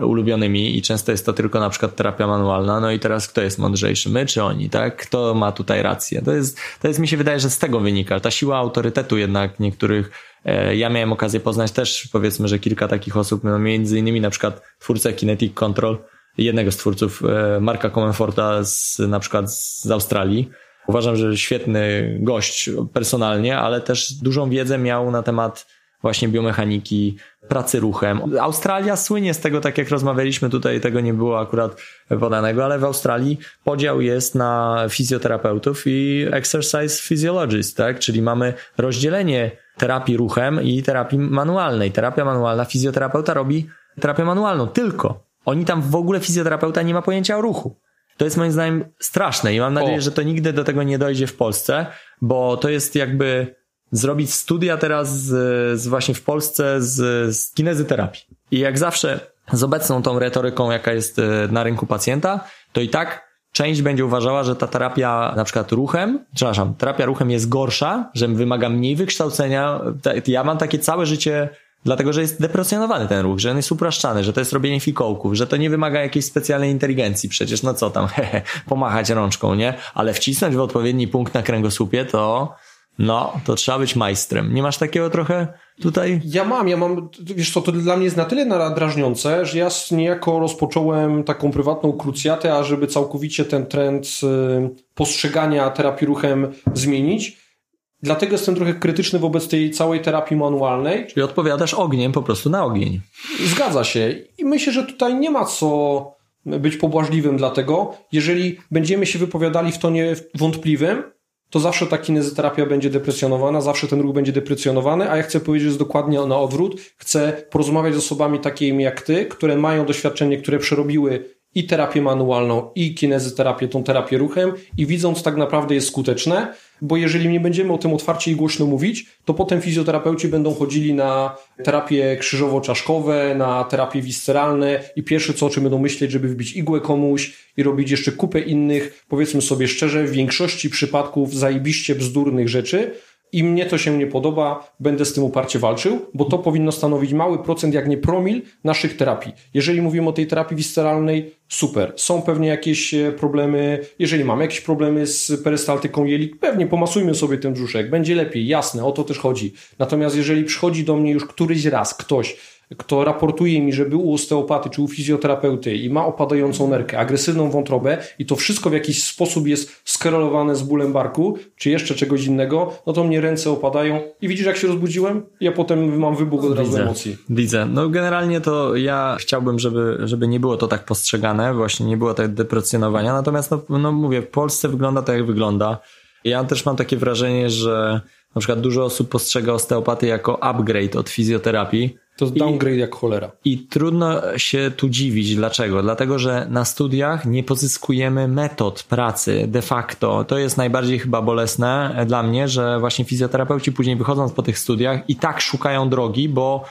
ulubionymi i często jest to tylko na przykład terapia manualna. No i teraz kto jest mądrzejszy? My czy oni, tak? Kto ma tutaj rację? To jest, to jest mi się wydaje, że z tego wynika. Ta siła autorytetu jednak niektórych e, ja miałem okazję poznać też powiedzmy, że kilka takich osób, no między innymi na przykład twórcę Kinetic Control, jednego z twórców e, Marka Comenforta z, na przykład z Australii. Uważam, że świetny gość personalnie, ale też dużą wiedzę miał na temat właśnie biomechaniki, pracy ruchem. Australia słynie z tego, tak jak rozmawialiśmy tutaj, tego nie było akurat podanego, ale w Australii podział jest na fizjoterapeutów i exercise physiologists, tak? Czyli mamy rozdzielenie terapii ruchem i terapii manualnej. Terapia manualna, fizjoterapeuta robi terapię manualną, tylko. Oni tam w ogóle fizjoterapeuta nie ma pojęcia o ruchu. To jest moim zdaniem straszne i mam nadzieję, o. że to nigdy do tego nie dojdzie w Polsce, bo to jest jakby zrobić studia teraz z, z właśnie w Polsce z, z kinezyterapii. I jak zawsze z obecną tą retoryką, jaka jest e, na rynku pacjenta, to i tak część będzie uważała, że ta terapia na przykład ruchem, przepraszam, terapia ruchem jest gorsza, że wymaga mniej wykształcenia. Ja mam takie całe życie Dlatego, że jest deprecjonowany ten ruch, że on jest upraszczany, że to jest robienie fikołków, że to nie wymaga jakiejś specjalnej inteligencji. Przecież no co tam, hehe, pomachać rączką, nie? Ale wcisnąć w odpowiedni punkt na kręgosłupie to no, to trzeba być majstrem. Nie masz takiego trochę tutaj? Ja mam, ja mam, wiesz co, to dla mnie jest na tyle drażniące, że ja niejako rozpocząłem taką prywatną krucjatę, ażeby całkowicie ten trend y, postrzegania terapii ruchem zmienić. Dlatego jestem trochę krytyczny wobec tej całej terapii manualnej. Czyli odpowiadasz ogniem po prostu na ogień. Zgadza się. I myślę, że tutaj nie ma co być pobłażliwym dlatego, jeżeli będziemy się wypowiadali w tonie wątpliwym, to zawsze ta kinezyterapia będzie deprecjonowana, zawsze ten ruch będzie deprecjonowany, a ja chcę powiedzieć, że jest dokładnie na odwrót. Chcę porozmawiać z osobami takimi jak ty, które mają doświadczenie, które przerobiły i terapię manualną, i kinezyterapię, tą terapię ruchem i widząc tak naprawdę jest skuteczne, bo jeżeli nie będziemy o tym otwarcie i głośno mówić, to potem fizjoterapeuci będą chodzili na terapie krzyżowo-czaszkowe, na terapie visceralne i pierwsze co o czym będą myśleć, żeby wbić igłę komuś i robić jeszcze kupę innych, powiedzmy sobie szczerze, w większości przypadków zajebiście bzdurnych rzeczy, i mnie to się nie podoba, będę z tym uparcie walczył, bo to powinno stanowić mały procent, jak nie promil naszych terapii. Jeżeli mówimy o tej terapii visceralnej, super. Są pewnie jakieś e, problemy, jeżeli mamy jakieś problemy z perystaltyką jelik, pewnie pomasujmy sobie ten brzuszek, będzie lepiej, jasne, o to też chodzi. Natomiast jeżeli przychodzi do mnie już któryś raz ktoś, kto raportuje mi, że był u osteopaty czy u fizjoterapeuty i ma opadającą nerkę, agresywną wątrobę i to wszystko w jakiś sposób jest skorelowane z bólem barku, czy jeszcze czegoś innego, no to mnie ręce opadają i widzisz jak się rozbudziłem? Ja potem mam wybuch od razu emocji. Widzę. No generalnie to ja chciałbym, żeby, żeby nie było to tak postrzegane, właśnie nie było tak deprecjonowania, natomiast no, no mówię, w Polsce wygląda tak jak wygląda. Ja też mam takie wrażenie, że na przykład dużo osób postrzega osteopatię jako upgrade od fizjoterapii, to jest downgrade I, jak cholera. I trudno się tu dziwić. Dlaczego? Dlatego, że na studiach nie pozyskujemy metod pracy de facto. To jest najbardziej chyba bolesne dla mnie, że właśnie fizjoterapeuci później wychodząc po tych studiach i tak szukają drogi, bo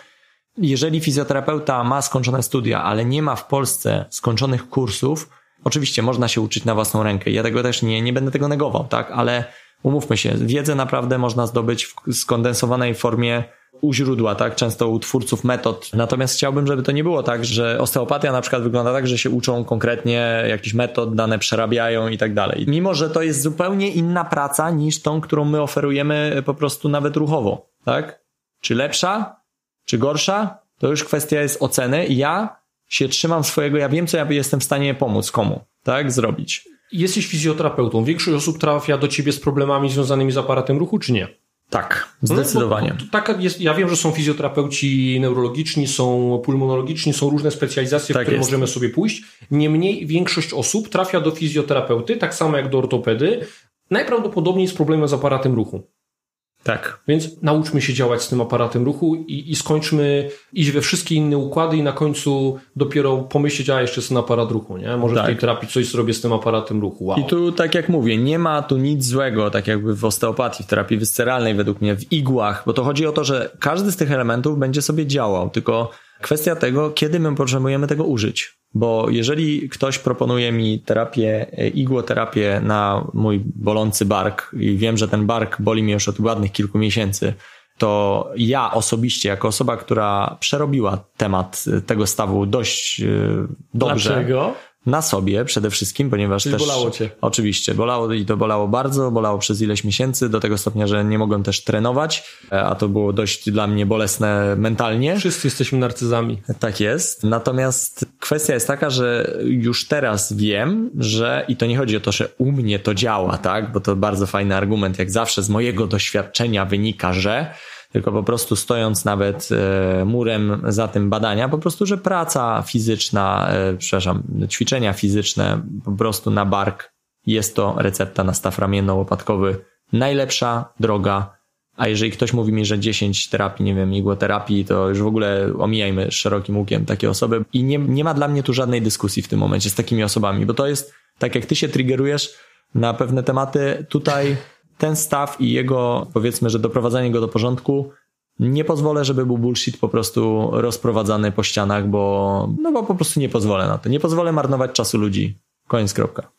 jeżeli fizjoterapeuta ma skończone studia, ale nie ma w Polsce skończonych kursów, oczywiście można się uczyć na własną rękę. Ja tego też nie, nie będę tego negował, tak? Ale umówmy się, wiedzę naprawdę można zdobyć w skondensowanej formie u źródła, tak? Często u twórców metod. Natomiast chciałbym, żeby to nie było tak, że osteopatia na przykład wygląda tak, że się uczą konkretnie jakichś metod, dane przerabiają i tak dalej. Mimo, że to jest zupełnie inna praca niż tą, którą my oferujemy po prostu nawet ruchowo, tak? Czy lepsza, czy gorsza? To już kwestia jest oceny. Ja się trzymam swojego, ja wiem, co ja jestem w stanie pomóc komu, tak? Zrobić. Jesteś fizjoterapeutą. Większość osób trafia do ciebie z problemami związanymi z aparatem ruchu, czy nie? Tak, zdecydowanie. No, tak jest, ja wiem, że są fizjoterapeuci neurologiczni, są pulmonologiczni, są różne specjalizacje, tak w które jest. możemy sobie pójść. Niemniej większość osób trafia do fizjoterapeuty, tak samo jak do ortopedy, najprawdopodobniej z problemem z aparatem ruchu. Tak. Więc nauczmy się działać z tym aparatem ruchu i, i skończmy iść we wszystkie inne układy i na końcu dopiero pomyśleć, a jeszcze jest ten aparat ruchu, nie? Może tak. w tej terapii coś zrobię z tym aparatem ruchu. Wow. I tu, tak jak mówię, nie ma tu nic złego, tak jakby w osteopatii, w terapii wysceralnej według mnie, w igłach, bo to chodzi o to, że każdy z tych elementów będzie sobie działał, tylko kwestia tego, kiedy my potrzebujemy tego użyć. Bo jeżeli ktoś proponuje mi terapię, e, igłoterapię na mój bolący bark i wiem, że ten bark boli mnie już od ładnych kilku miesięcy, to ja osobiście, jako osoba, która przerobiła temat tego stawu dość e, dobrze. Dlaczego? Na sobie przede wszystkim, ponieważ Czyli też... bolało cię. Oczywiście, bolało i to bolało bardzo, bolało przez ileś miesięcy, do tego stopnia, że nie mogłem też trenować, e, a to było dość dla mnie bolesne mentalnie. Wszyscy jesteśmy narcyzami. Tak jest. Natomiast kwestia jest taka, że już teraz wiem, że i to nie chodzi o to, że u mnie to działa, tak, bo to bardzo fajny argument, jak zawsze z mojego doświadczenia wynika, że tylko po prostu stojąc nawet e, murem za tym badania, po prostu, że praca fizyczna, e, przepraszam, ćwiczenia fizyczne po prostu na bark jest to recepta na staw ramienno-łopatkowy najlepsza droga. A jeżeli ktoś mówi mi, że 10 terapii, nie wiem, igłoterapii, to już w ogóle omijajmy szerokim łukiem takie osoby. I nie, nie ma dla mnie tu żadnej dyskusji w tym momencie z takimi osobami, bo to jest tak jak ty się triggerujesz na pewne tematy, tutaj ten staw i jego, powiedzmy, że doprowadzanie go do porządku, nie pozwolę, żeby był bullshit po prostu rozprowadzany po ścianach, bo, no bo po prostu nie pozwolę na to. Nie pozwolę marnować czasu ludzi. Koniec, kropka.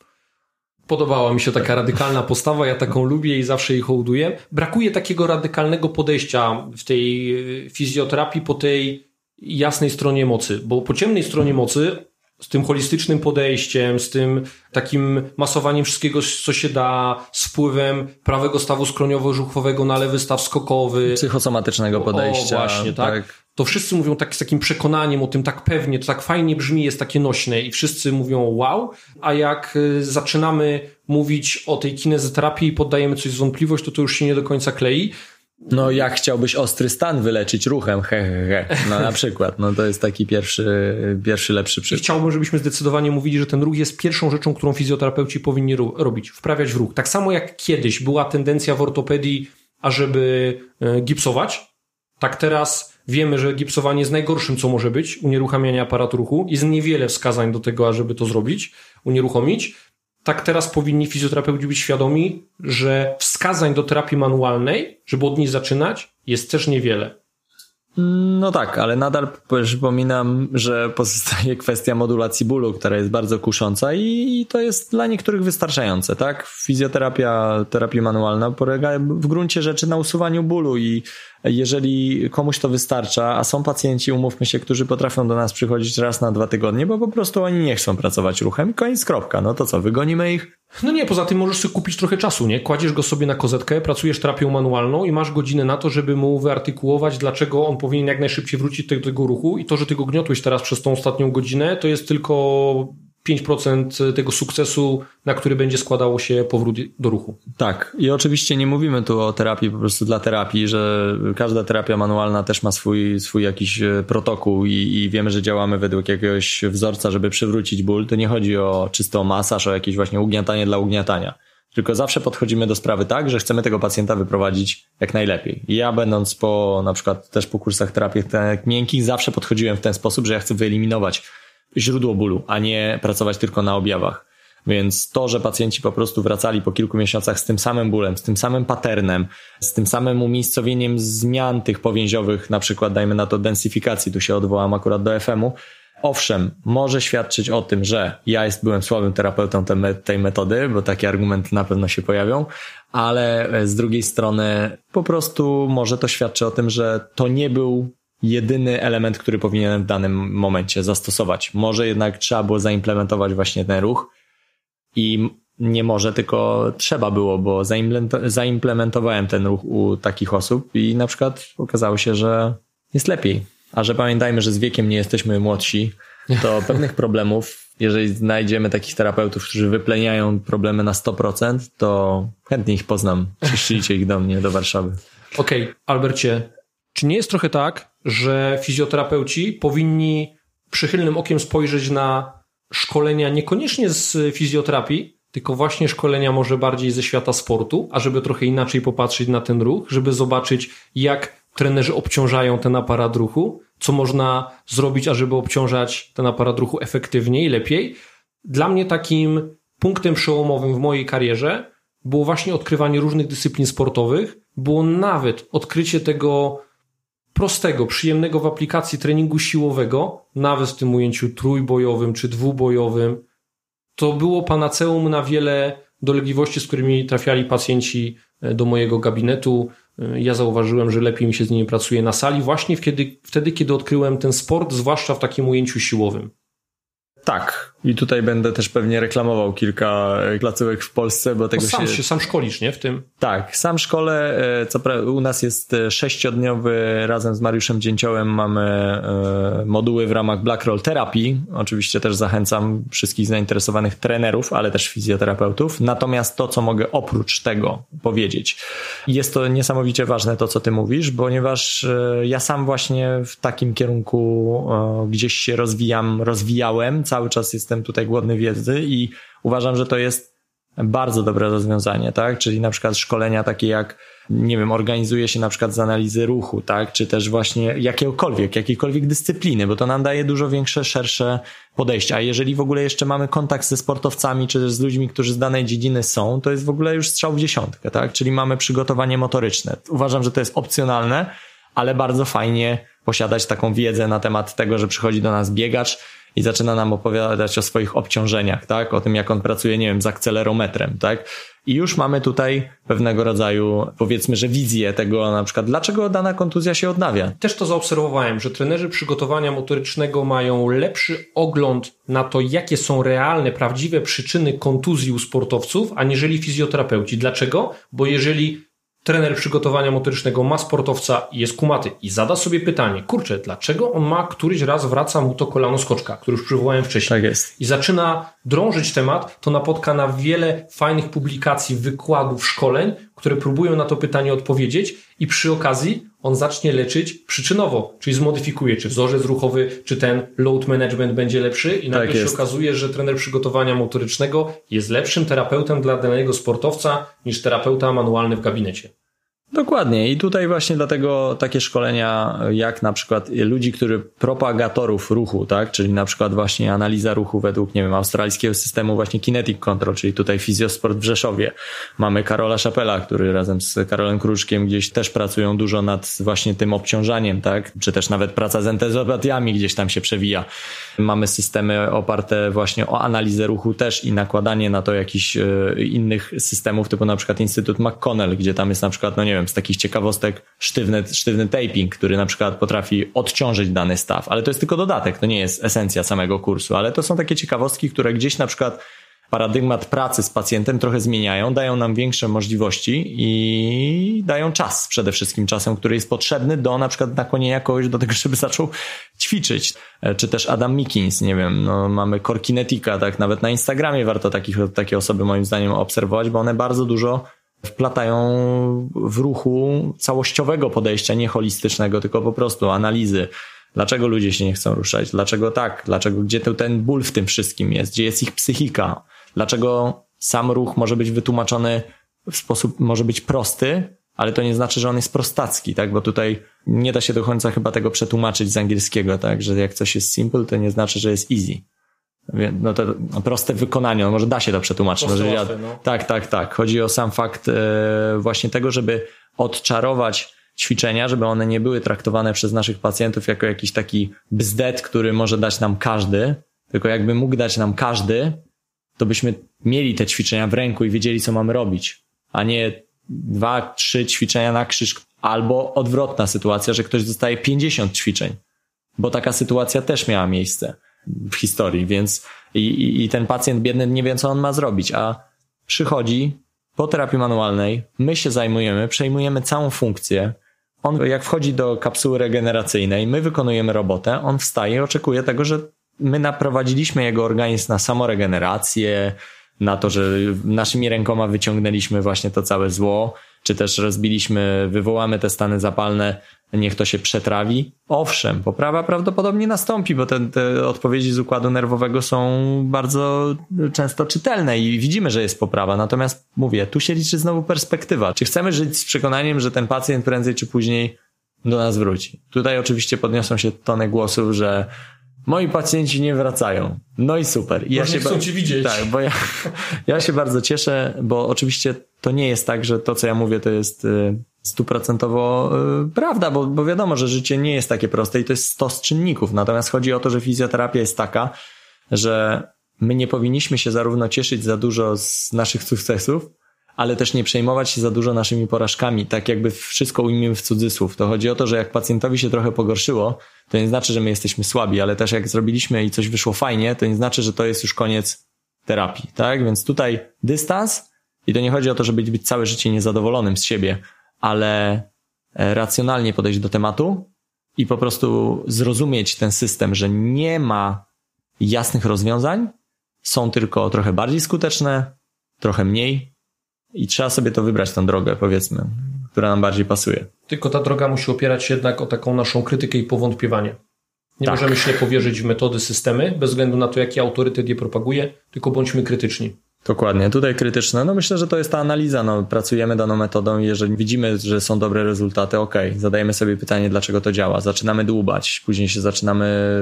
Podobała mi się taka radykalna postawa, ja taką lubię i zawsze jej hołduję. Brakuje takiego radykalnego podejścia w tej e, fizjoterapii po tej jasnej stronie mocy, bo po ciemnej stronie mocy z tym holistycznym podejściem, z tym takim masowaniem wszystkiego, co się da, z wpływem prawego stawu skroniowo-żuchwowego na lewy staw skokowy. Psychosomatycznego podejścia. O, właśnie, tak? tak. To wszyscy mówią tak z takim przekonaniem o tym tak pewnie, to tak fajnie brzmi, jest takie nośne i wszyscy mówią wow, a jak y, zaczynamy mówić o tej kinezoterapii i poddajemy coś w wątpliwość, to to już się nie do końca klei. No jak chciałbyś ostry stan wyleczyć ruchem, he, he, he. No na przykład, no to jest taki pierwszy, pierwszy lepszy przykład. I chciałbym, żebyśmy zdecydowanie mówili, że ten ruch jest pierwszą rzeczą, którą fizjoterapeuci powinni robić, wprawiać w ruch. Tak samo jak kiedyś była tendencja w ortopedii, ażeby e, gipsować, tak teraz wiemy, że gipsowanie jest najgorszym, co może być, unieruchamianie aparatu ruchu. Jest niewiele wskazań do tego, ażeby to zrobić, unieruchomić tak teraz powinni fizjoterapeuci być świadomi, że wskazań do terapii manualnej, żeby od niej zaczynać, jest też niewiele. No tak, ale nadal przypominam, że pozostaje kwestia modulacji bólu, która jest bardzo kusząca i to jest dla niektórych wystarczające, tak? Fizjoterapia, terapia manualna polega w gruncie rzeczy na usuwaniu bólu i jeżeli komuś to wystarcza, a są pacjenci, umówmy się, którzy potrafią do nas przychodzić raz na dwa tygodnie, bo po prostu oni nie chcą pracować ruchem, koniec, kropka. No to co, wygonimy ich? No nie, poza tym możesz sobie kupić trochę czasu, nie? Kładziesz go sobie na kozetkę, pracujesz terapią manualną i masz godzinę na to, żeby mu wyartykułować, dlaczego on powinien jak najszybciej wrócić do tego ruchu i to, że ty go gniotłeś teraz przez tą ostatnią godzinę, to jest tylko 5% tego sukcesu, na który będzie składało się powrót do ruchu. Tak. I oczywiście nie mówimy tu o terapii po prostu dla terapii, że każda terapia manualna też ma swój, swój jakiś e, protokół i, i wiemy, że działamy według jakiegoś wzorca, żeby przywrócić ból. To nie chodzi o czysto masaż, o jakieś właśnie ugniatanie dla ugniatania. Tylko zawsze podchodzimy do sprawy tak, że chcemy tego pacjenta wyprowadzić jak najlepiej. Ja będąc po, na przykład też po kursach terapii miękkich, zawsze podchodziłem w ten sposób, że ja chcę wyeliminować źródło bólu, a nie pracować tylko na objawach. Więc to, że pacjenci po prostu wracali po kilku miesiącach z tym samym bólem, z tym samym patternem, z tym samym umiejscowieniem zmian tych powięziowych, na przykład dajmy na to densyfikacji, tu się odwołam akurat do FM-u, owszem, może świadczyć o tym, że ja jest, byłem słabym terapeutą tej metody, bo takie argumenty na pewno się pojawią, ale z drugiej strony po prostu może to świadczy o tym, że to nie był jedyny element, który powinienem w danym momencie zastosować. Może jednak trzeba było zaimplementować właśnie ten ruch i nie może, tylko trzeba było, bo zaimplementowałem ten ruch u takich osób i na przykład okazało się, że jest lepiej. A że pamiętajmy, że z wiekiem nie jesteśmy młodsi, to pewnych problemów, jeżeli znajdziemy takich terapeutów, którzy wypleniają problemy na 100%, to chętnie ich poznam. Przyszlijcie ich do mnie, do Warszawy. Okej, okay, Albercie, czy nie jest trochę tak, że fizjoterapeuci powinni przychylnym okiem spojrzeć na szkolenia niekoniecznie z fizjoterapii, tylko właśnie szkolenia może bardziej ze świata sportu, a żeby trochę inaczej popatrzeć na ten ruch, żeby zobaczyć, jak trenerzy obciążają ten aparat ruchu, co można zrobić, ażeby obciążać ten aparat ruchu efektywniej, lepiej. Dla mnie takim punktem przełomowym w mojej karierze było właśnie odkrywanie różnych dyscyplin sportowych, było nawet odkrycie tego prostego, przyjemnego w aplikacji treningu siłowego, nawet w tym ujęciu trójbojowym czy dwubojowym, to było panaceum na wiele dolegliwości, z którymi trafiali pacjenci e, do mojego gabinetu. E, ja zauważyłem, że lepiej mi się z nimi pracuje na sali, właśnie wtedy, wtedy kiedy odkryłem ten sport, zwłaszcza w takim ujęciu siłowym. Tak. I tutaj będę też pewnie reklamował kilka placówek w Polsce, bo tego no sam się... się... Sam szkolisz, nie? W tym? Tak, sam szkole. E, co prawda u nas jest e, sześciodniowy, razem z Mariuszem Dzięciołem mamy e, moduły w ramach Black Roll Terapii. Oczywiście też zachęcam wszystkich zainteresowanych trenerów, ale też fizjoterapeutów. Natomiast to, co mogę oprócz tego powiedzieć, jest to niesamowicie ważne to, co ty mówisz, ponieważ ja sam właśnie w takim kierunku gdzieś się rozwijam, rozwijałem, cały czas jestem jestem tutaj głodny wiedzy i uważam, że to jest bardzo dobre rozwiązanie, tak? Czyli na przykład szkolenia takie jak, nie wiem, organizuje się na przykład z analizy ruchu, tak? Czy też właśnie jakiegokolwiek, jakiejkolwiek dyscypliny, bo to nam daje dużo większe, szersze podejście. A jeżeli w ogóle jeszcze mamy kontakt ze sportowcami, czy też z ludźmi, którzy z danej dziedziny są, to jest w ogóle już strzał w dziesiątkę, tak? Czyli mamy przygotowanie motoryczne. Uważam, że to jest opcjonalne, ale bardzo fajnie posiadać taką wiedzę na temat tego, że przychodzi do nas biegacz, i zaczyna nam opowiadać o swoich obciążeniach, tak? O tym, jak on pracuje, nie wiem, z akcelerometrem, tak? I już mamy tutaj pewnego rodzaju, powiedzmy, że wizję tego na przykład, dlaczego dana kontuzja się odnawia. Też to zaobserwowałem, że trenerzy przygotowania motorycznego mają lepszy ogląd na to, jakie są realne, prawdziwe przyczyny kontuzji u sportowców, aniżeli fizjoterapeuci. Dlaczego? Bo jeżeli trener przygotowania motorycznego ma sportowca i jest kumaty i zada sobie pytanie, kurczę, dlaczego on ma któryś raz wraca mu to kolano skoczka, które już przywołałem wcześniej. Tak jest. I zaczyna drążyć temat, to napotka na wiele fajnych publikacji, wykładów, szkoleń, które próbują na to pytanie odpowiedzieć i przy okazji on zacznie leczyć przyczynowo, czyli zmodyfikuje, czy wzorzec ruchowy, czy ten load management będzie lepszy i nagle tak się okazuje, że trener przygotowania motorycznego jest lepszym terapeutem dla danego sportowca niż terapeuta manualny w gabinecie. Dokładnie i tutaj właśnie dlatego takie szkolenia jak na przykład ludzi, którzy propagatorów ruchu, tak, czyli na przykład właśnie analiza ruchu według, nie wiem, australijskiego systemu właśnie Kinetic Control, czyli tutaj Fizjosport w Rzeszowie. Mamy Karola Szapela, który razem z Karolem Kruczkiem gdzieś też pracują dużo nad właśnie tym obciążaniem, tak, czy też nawet praca z entezopatiami gdzieś tam się przewija. Mamy systemy oparte właśnie o analizę ruchu też i nakładanie na to jakichś e, innych systemów, typu na przykład Instytut McConnell, gdzie tam jest na przykład, no nie wiem, wiem, z takich ciekawostek sztywny, sztywny taping, który na przykład potrafi odciążyć dany staw, ale to jest tylko dodatek, to nie jest esencja samego kursu, ale to są takie ciekawostki, które gdzieś na przykład paradygmat pracy z pacjentem trochę zmieniają, dają nam większe możliwości i dają czas. Przede wszystkim czasem, który jest potrzebny do na przykład nakłonienia kogoś do tego, żeby zaczął ćwiczyć. E, czy też Adam Mikins, nie wiem, no mamy Corkinetica, tak nawet na Instagramie warto takich, takie osoby moim zdaniem obserwować, bo one bardzo dużo wplatają w ruchu całościowego podejścia, nie holistycznego, tylko po prostu analizy. Dlaczego ludzie się nie chcą ruszać? Dlaczego tak? Dlaczego, gdzie to ten ból w tym wszystkim jest? Gdzie jest ich psychika? Dlaczego sam ruch może być wytłumaczony w sposób, może być prosty, ale to nie znaczy, że on jest prostacki, tak? Bo tutaj nie da się do końca chyba tego przetłumaczyć z angielskiego, tak? Że jak coś jest simple, to nie znaczy, że jest easy. No to no proste wykonanie, no może da się to przetłumaczyć. Może ja, no. Tak, tak, tak. Chodzi o sam fakt e, właśnie tego, żeby odczarować ćwiczenia, żeby one nie były traktowane przez naszych pacjentów jako jakiś taki bzdet, który może dać nam każdy, tylko jakby mógł dać nam każdy, to byśmy mieli te ćwiczenia w ręku i wiedzieli, co mamy robić, a nie dwa, trzy ćwiczenia na krzyż, albo odwrotna sytuacja, że ktoś dostaje 50 ćwiczeń, bo taka sytuacja też miała miejsce w historii, więc i, i ten pacjent biedny nie wie, co on ma zrobić, a przychodzi po terapii manualnej, my się zajmujemy, przejmujemy całą funkcję. On, jak wchodzi do kapsuły regeneracyjnej, my wykonujemy robotę, on wstaje i oczekuje tego, że my naprowadziliśmy jego organizm na samoregenerację, na to, że naszymi rękoma wyciągnęliśmy właśnie to całe zło czy też rozbiliśmy, wywołamy te stany zapalne, niech to się przetrawi. Owszem, poprawa prawdopodobnie nastąpi, bo te, te odpowiedzi z układu nerwowego są bardzo często czytelne i widzimy, że jest poprawa. Natomiast mówię, tu się liczy znowu perspektywa. Czy chcemy żyć z przekonaniem, że ten pacjent prędzej czy później do nas wróci? Tutaj oczywiście podniosą się tony głosów, że moi pacjenci nie wracają. No i super. I ja się chcą ci widzieć. Tak, bo ja, ja się bardzo cieszę, bo oczywiście to nie jest tak, że to, co ja mówię, to jest y, stuprocentowo y, prawda, bo, bo wiadomo, że życie nie jest takie proste i to jest stos czynników. Natomiast chodzi o to, że fizjoterapia jest taka, że my nie powinniśmy się zarówno cieszyć za dużo z naszych sukcesów, ale też nie przejmować się za dużo naszymi porażkami, tak jakby wszystko ujmijmy w cudzysłów. To chodzi o to, że jak pacjentowi się trochę pogorszyło, to nie znaczy, że my jesteśmy słabi, ale też jak zrobiliśmy i coś wyszło fajnie, to nie znaczy, że to jest już koniec terapii, tak? Więc tutaj dystans i to nie chodzi o to, żeby być całe życie niezadowolonym z siebie, ale e, racjonalnie podejść do tematu i po prostu zrozumieć ten system, że nie ma jasnych rozwiązań, są tylko trochę bardziej skuteczne, trochę mniej i trzeba sobie to wybrać, tą drogę, powiedzmy, która nam bardziej pasuje. Tylko ta droga musi opierać się jednak o taką naszą krytykę i powątpiewanie. Nie tak. możemy ślepo wierzyć w metody, systemy, bez względu na to, jaki autorytet je propaguje, tylko bądźmy krytyczni. Dokładnie, tutaj krytyczne. No myślę, że to jest ta analiza. No, pracujemy daną metodą i jeżeli widzimy, że są dobre rezultaty, ok, zadajemy sobie pytanie, dlaczego to działa. Zaczynamy dłubać, później się zaczynamy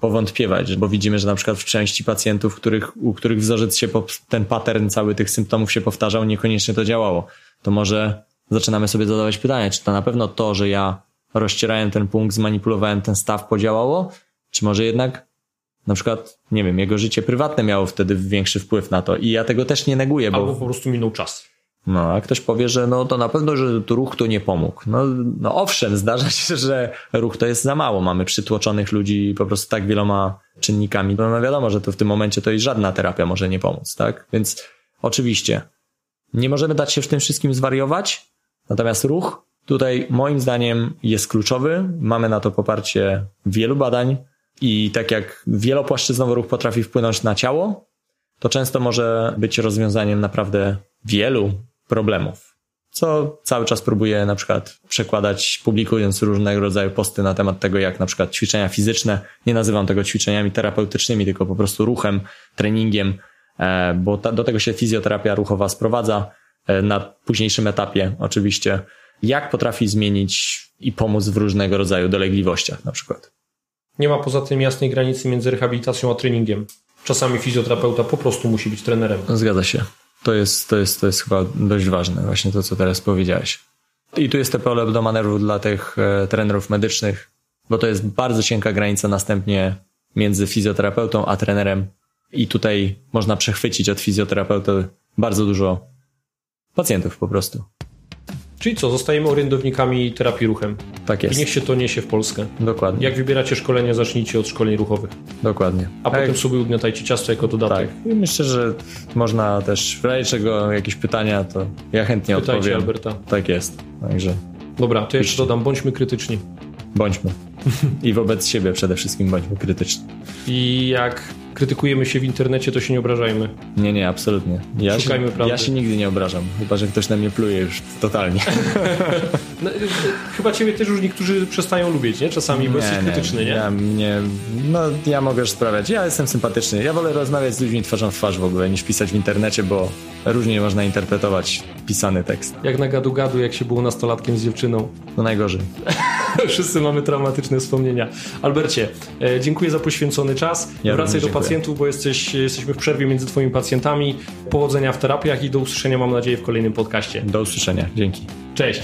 powątpiewać, bo widzimy, że na przykład w części pacjentów, których, u których wzorzec się, ten pattern cały tych symptomów się powtarzał, niekoniecznie to działało. To może zaczynamy sobie zadawać pytanie, czy to na pewno to, że ja rozcierałem ten punkt, zmanipulowałem ten staw, podziałało, czy może jednak na przykład, nie wiem, jego życie prywatne miało wtedy większy wpływ na to i ja tego też nie neguję, bo... Albo po prostu minął czas. No, a ktoś powie, że no to na pewno, że ruch tu nie pomógł. No, no owszem, zdarza się, że ruch to jest za mało. Mamy przytłoczonych ludzi po prostu tak wieloma czynnikami. No, no wiadomo, że to w tym momencie to i żadna terapia może nie pomóc, tak? Więc oczywiście nie możemy dać się w tym wszystkim zwariować, natomiast ruch tutaj moim zdaniem jest kluczowy. Mamy na to poparcie wielu badań, i tak jak wielopłaszczyznowy ruch potrafi wpłynąć na ciało, to często może być rozwiązaniem naprawdę wielu problemów. Co cały czas próbuję na przykład przekładać, publikując różnego rodzaju posty na temat tego, jak na przykład ćwiczenia fizyczne, nie nazywam tego ćwiczeniami terapeutycznymi, tylko po prostu ruchem, treningiem, e, bo do tego się fizjoterapia ruchowa sprowadza e, na późniejszym etapie oczywiście, jak potrafi zmienić i pomóc w różnego rodzaju dolegliwościach na przykład. Nie ma poza tym jasnej granicy między rehabilitacją a treningiem. Czasami fizjoterapeuta po prostu musi być trenerem. Zgadza się. To jest, to jest, to jest chyba dość ważne, właśnie to, co teraz powiedziałeś. I tu jest te pole do manewru dla tych e, trenerów medycznych, bo to jest bardzo cienka granica następnie między fizjoterapeutą a trenerem. I tutaj można przechwycić od fizjoterapeuty bardzo dużo pacjentów po prostu. Czyli co, zostajemy orędownikami terapii ruchem. Tak jest. I niech się to niesie w Polskę. Dokładnie. Jak wybieracie szkolenia, zacznijcie od szkoleń ruchowych. Dokładnie. A potem sobie ugniatajcie ciasto jako dodatek. Tak. I myślę, że można też w razie czego jakieś pytania, to ja chętnie Pytajcie odpowiem. Alberta. Tak jest. Także. Dobra, to jeszcze dodam, bądźmy krytyczni. Bądźmy. I wobec siebie przede wszystkim bądźmy krytyczni. I jak krytykujemy się w internecie, to się nie obrażajmy. Nie, nie, absolutnie. Ja Szukajmy się, prawdy. Ja się nigdy nie obrażam, chyba że ktoś na mnie pluje już totalnie. no, chyba ciebie też już niektórzy przestają lubić, nie? Czasami, bo nie, jesteś krytyczny, nie? Ja, nie, no, ja mogę już sprawiać. Ja jestem sympatyczny. Ja wolę rozmawiać z ludźmi twarzą w twarz w ogóle, niż pisać w internecie, bo różnie można interpretować pisany tekst. Jak na gadu-gadu, jak się było nastolatkiem z dziewczyną. No najgorzej. Wszyscy mamy traumatyczne wspomnienia. Albercie, e, dziękuję za poświęcony czas. Ja Wracaj do pacjentów, bo jesteś, jesteśmy w przerwie między Twoimi pacjentami. Powodzenia w terapiach i do usłyszenia, mam nadzieję, w kolejnym podcaście. Do usłyszenia. Dzięki. Cześć.